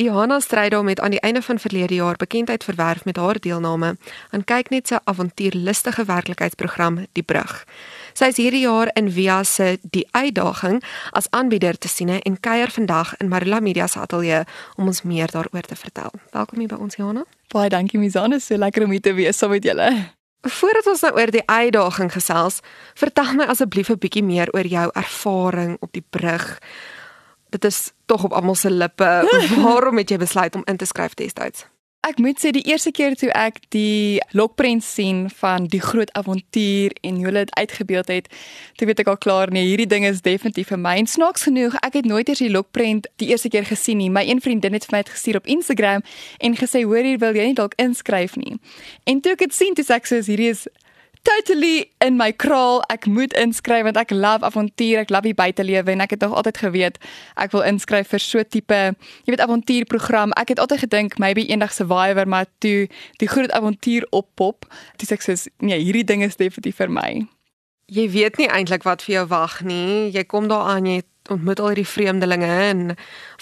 Johanna Strydom het aan die einde van verlede jaar bekendheid verwerf met haar deelname aan kyknet se avontuurlustige werklikheidsprogram Die Brug. Sy is hierdie jaar in Via se Die Uitdaging as aanbieder te sien en kuier vandag in Marula Media se ateljee om ons meer daaroor te vertel. Welkom hier by ons Johanna. Baie dankie Misane, so lekker om hier te wees saam met julle. Voordat ons nou oor die uitdaging gesels, vertel my asseblief 'n bietjie meer oor jou ervaring op die brug dit is tog op almal se lippe. Waarom het jy besluit om in te skryf destyds? Ek moet sê die eerste keer toe ek die lokprent sien van die groot avontuur en hoe hulle dit uitgebeeld het, toe weet ek al klaar nee, hierdie ding is definitief vir my. En snaaks genoeg, ek het nooit eers die lokprent die eerste keer gesien nie. My een vriendin het vir my dit gestuur op Instagram en gesê, "Hoor hier, wil jy nie dalk inskryf nie?" En toe ek dit sien, toe sê ek so, "Hierdie is totally in my kraal. Ek moet inskryf want ek love avontuur, ek love die buitelewe en ek het nog altyd geweet ek wil inskryf vir so tipe, jy weet avontuurprogram. Ek het altyd gedink maybe eendag Survivor, maar toe die groot avontuur oppop, dis ek sê nee, hierdie ding is definitief vir my. Jy weet nie eintlik wat vir jou wag nie. Jy kom daar aan, jy ontmoet al hierdie vreemdelinge en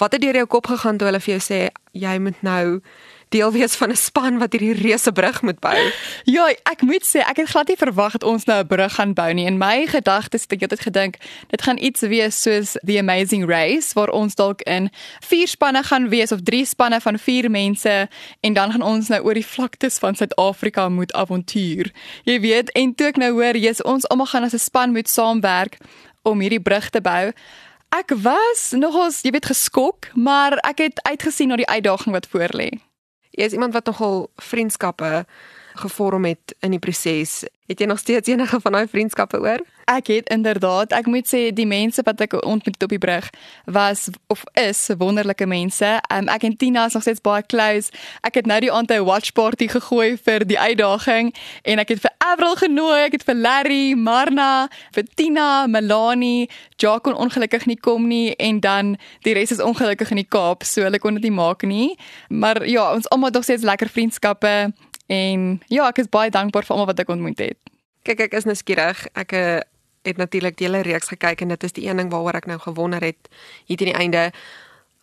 wat het deur jou kop gegaan toe hulle vir jou sê jy moet nou deel wees van 'n span wat hierdie reuse brug moet bou. Ja, ek moet sê ek het glad nie verwag dat ons nou 'n brug gaan bou nie. In my gedagtes het ek altyd gedink dit gaan iets wees soos The Amazing Race waar ons dalk in vier spanne gaan wees of drie spanne van vier mense en dan gaan ons nou oor die vlaktes van Suid-Afrika moet avontuur. Jy weet, en toe ek nou hoor jy's ons almal gaan as 'n span moet saamwerk om hierdie brug te bou. Ek was nogals, jy weet, geskok, maar ek het uitgesien na die uitdaging wat voorlê. Jy is iemand wat nogal vriendskappe gevorm het in die proses. Het jy nog steeds enige van daai vriendskappe oor? Ek het inderdaad, ek moet sê die mense wat ek ontmoet op die brug was of is wonderlike mense. Um, ek en Tina is nog steeds baie close. Ek het nou die aand 'n watch party gegooi vir die uitdaging en ek het vir Avril genooi, ek het vir Larry, Marna, vir Tina, Melanie, Jacques kon ongelukkig nie kom nie en dan die res is ongelukkig in die Kaap, so hulle kon dit nie maak nie. Maar ja, ons almal het nog steeds lekker vriendskappe en ja, ek is baie dankbaar vir almal wat ek ontmoet het. Kyk, ek is nou skieurig. Ek uh, het natuurlik die hele reeks gekyk en dit is die een ding waaroor ek nou gewonder het hier teen die einde.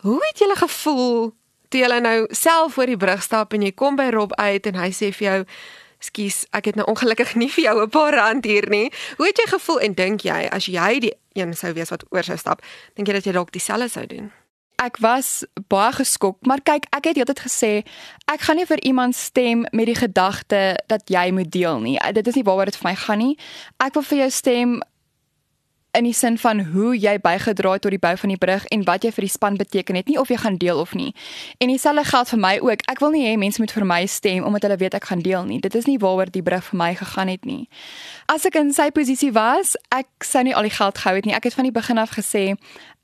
Hoe het julle gevoel toe julle nou self oor die brug stap en jy kom by Rob uit en hy sê vir jou Skus, ek het nou ongelukkig nie vir jou 'n paar rand hier nie. Hoe het jy gevoel en dink jy as jy die een sou wees wat oor sou stap, dink jy dat jy dalk dieselfde sou doen? Ek was baie geskok, maar kyk, ek het altyd gesê ek gaan nie vir iemand stem met die gedagte dat jy moet deel nie. Dit is nie waaroor dit vir my gaan nie. Ek wil vir jou stem in die sin van hoe jy bygedra het tot die bou van die brug en wat jy vir die span beteken het, nie of jy gaan deel of nie. En dieselfde geld vir my ook. Ek wil nie hê mense moet vir my stem omdat hulle weet ek gaan deel nie. Dit is nie waaroor die brug vir my gegaan het nie. As ek in sy posisie was, ek sou nie al die geld gehou het nie. Ek het van die begin af gesê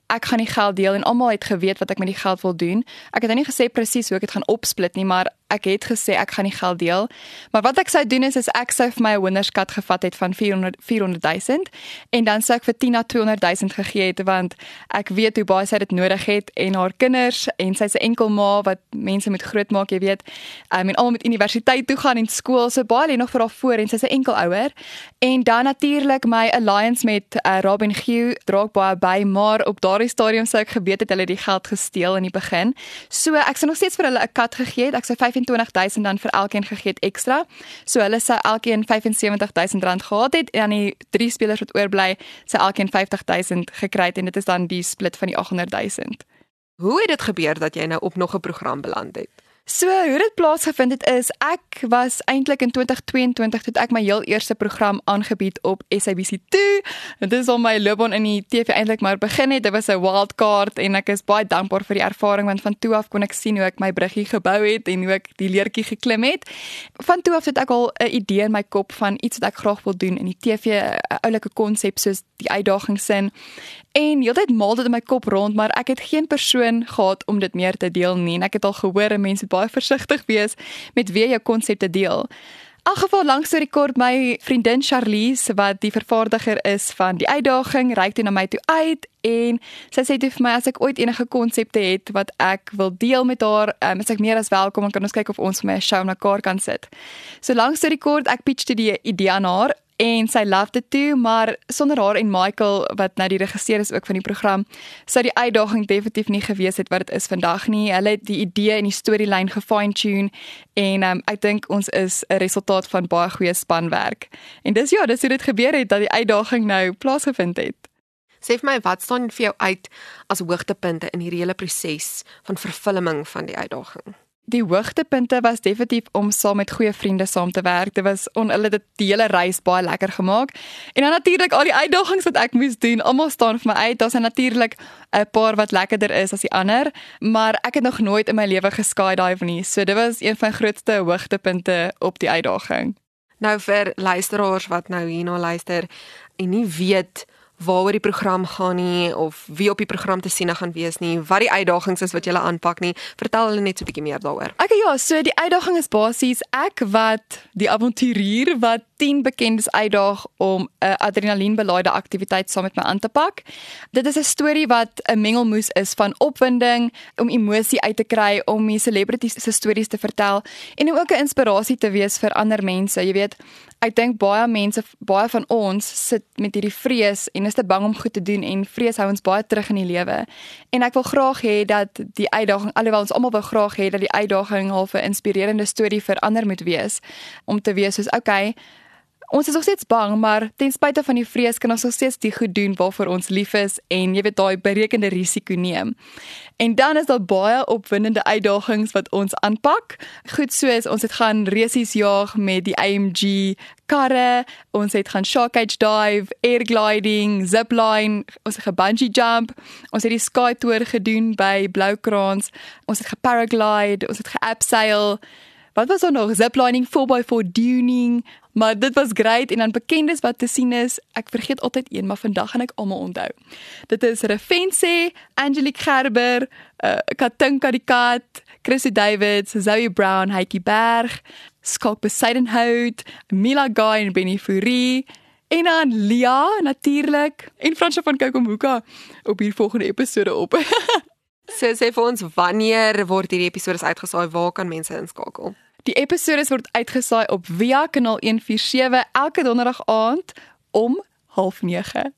ek gaan die geld deel en almal het geweet wat ek met die geld wil doen. Ek het nou nie gesê presies hoe ek dit gaan opsplit nie, maar ek het gesê ek gaan die geld deel. Maar wat ek sou doen is is ek sou vir my 'n winnerskat gevat het van 400 400 000 en dan sou ek vir Tina 200 000 gegee het want ek weet hoe baie sy dit nodig het en haar kinders en sy's 'n enkel ma wat mense moet grootmaak, jy weet. Um, en almal met universiteit toe gaan en skool, so baie lê nog vir haar voor en sy's 'n enkel ouer. En dan natuurlik my alliance met uh, Robin Hugh draak baie by, maar op daardie stadium sou ek geweet het hulle die geld gesteel in die begin. So ek sou nog steeds vir hulle 'n kat gegee het. Ek sou 25000 dan vir elkeen gegee het ekstra. So hulle sou elkeen 75000 rand gehad het en dan die drie spelers wat oorbly, sou elkeen 50000 gekry het en dit is dan die split van die 800000. Hoe het dit gebeur dat jy nou op nog 'n program beland het? So, hoe dit plaasgevind het is ek was eintlik in 2022 toe ek my heel eerste program aangebied op SABC2. Dit is al my loopbaan in die TV eintlik maar begin het. Dit was 'n wild card en ek is baie dankbaar vir die ervaring want van toe af kon ek sien hoe ek my bruggie gebou het en hoe ek die leertjie geklim het. Van toe af het ek al 'n idee in my kop van iets wat ek graag wil doen in die TV, 'n oulike konsep soos die uitdagingsin. En heeltyd maal dit in my kop rond, maar ek het geen persoon gehad om dit meer te deel nie. En ek het al gehoor mense moet baie versigtig wees met wie jy konsepte deel. In geval langs die rekord my vriendin Charlize wat die vervaardiger is van die uitdaging reik toe na my toe uit en sy sê toe vir my as ek ooit enige konsepte het wat ek wil deel met haar, um, is ek meer as welkom en kan ons kyk of ons vir my 'n show mekaar kan sit. So langs die rekord ek pitchte die idee aan haar en sy love dit toe, maar sonder haar en Michael wat nou die regisseur is ook van die program, sou die uitdaging definitief nie gewees het wat dit is vandag nie. Hulle het die idee en die storielyn gefine-tune en um, ek dink ons is 'n resultaat van baie goeie spanwerk. En dis ja, dis hoe dit gebeur het dat die uitdaging nou plaasgevind het. Sê vir my wat staan vir jou uit as hoogtepunte in hierdie hele proses van vervulling van die uitdaging? Die hoogtepunte was definitief om saam met goeie vriende saam te werk. Dit was on hulle dit die hele reis baie lekker gemaak. En dan natuurlik al die uitdagings wat ek moes doen. Almal staan vir my uit. Daar's natuurlik 'n paar wat lekkerder is as die ander, maar ek het nog nooit in my lewe geskydive nie. So dit was een van die grootste hoogtepunte op die uitdaging. Nou vir luisteraars wat nou hierna luister en nie weet waaroor die program gaan nie of wie op die program te sien gaan wees nie, wat die uitdagings is wat jy aanpak nie. Vertel hulle net so 'n bietjie meer daaroor. Okay ja, so die uitdaging is basies ek wat die avonturier wat 10 bekendes uitdaag om 'n adrenalienbelaaide aktiwiteit saam met my aan te pak. Dit is 'n storie wat 'n mengelmoes is van opwinding, om emosie uit te kry, om die celebrities se stories te vertel en om ook 'n inspirasie te wees vir ander mense. Jy weet, ek dink baie mense, baie van ons sit met hierdie vrees en is te bang om goed te doen en vrees hou ons baie terug in die lewe. En ek wil graag hê dat die uitdaging, alhoewel ons almal wil graag hê dat die uitdaging half 'n inspirerende storie vir ander moet wees om te wees soos okay, Ons is nog steeds bang, maar ten spyte van die vrees kan ons nog steeds die goed doen waarvoor ons lief is en jy weet daai berekende risiko neem. En dan is daar baie opwindende uitdagings wat ons aanpak. Goed soos ons het gaan resies jaag met die AMG karre, ons het gaan shark cage dive, air gliding, zip line, ons het gebungee jump, ons het die sky tour gedoen by Bloukrans, ons het geparaglide, ons het geabseil. Wat was er nog? Ziplining 4x4 duning, Maar dit was great en dan bekendes wat te sien is. Ek vergeet altyd een, maar vandag gaan ek almal onthou. Dit is Refense, Angelique Gerber, uh, Katinka die Kat, Chrissy Davids, Zoe Brown, Heidi Berg, Skalk Besaidenhout, Mila Guy en Benny Fourie. En dan Lia natuurlik en Fransje van Kokombuka op hier volgende episode op. so sê vir ons wanneer word hierdie episode uitgesaai? Waar kan mense inskakel? Die episode word uitgesaai op Via kanaal 147 elke donderdag aand om 09:30.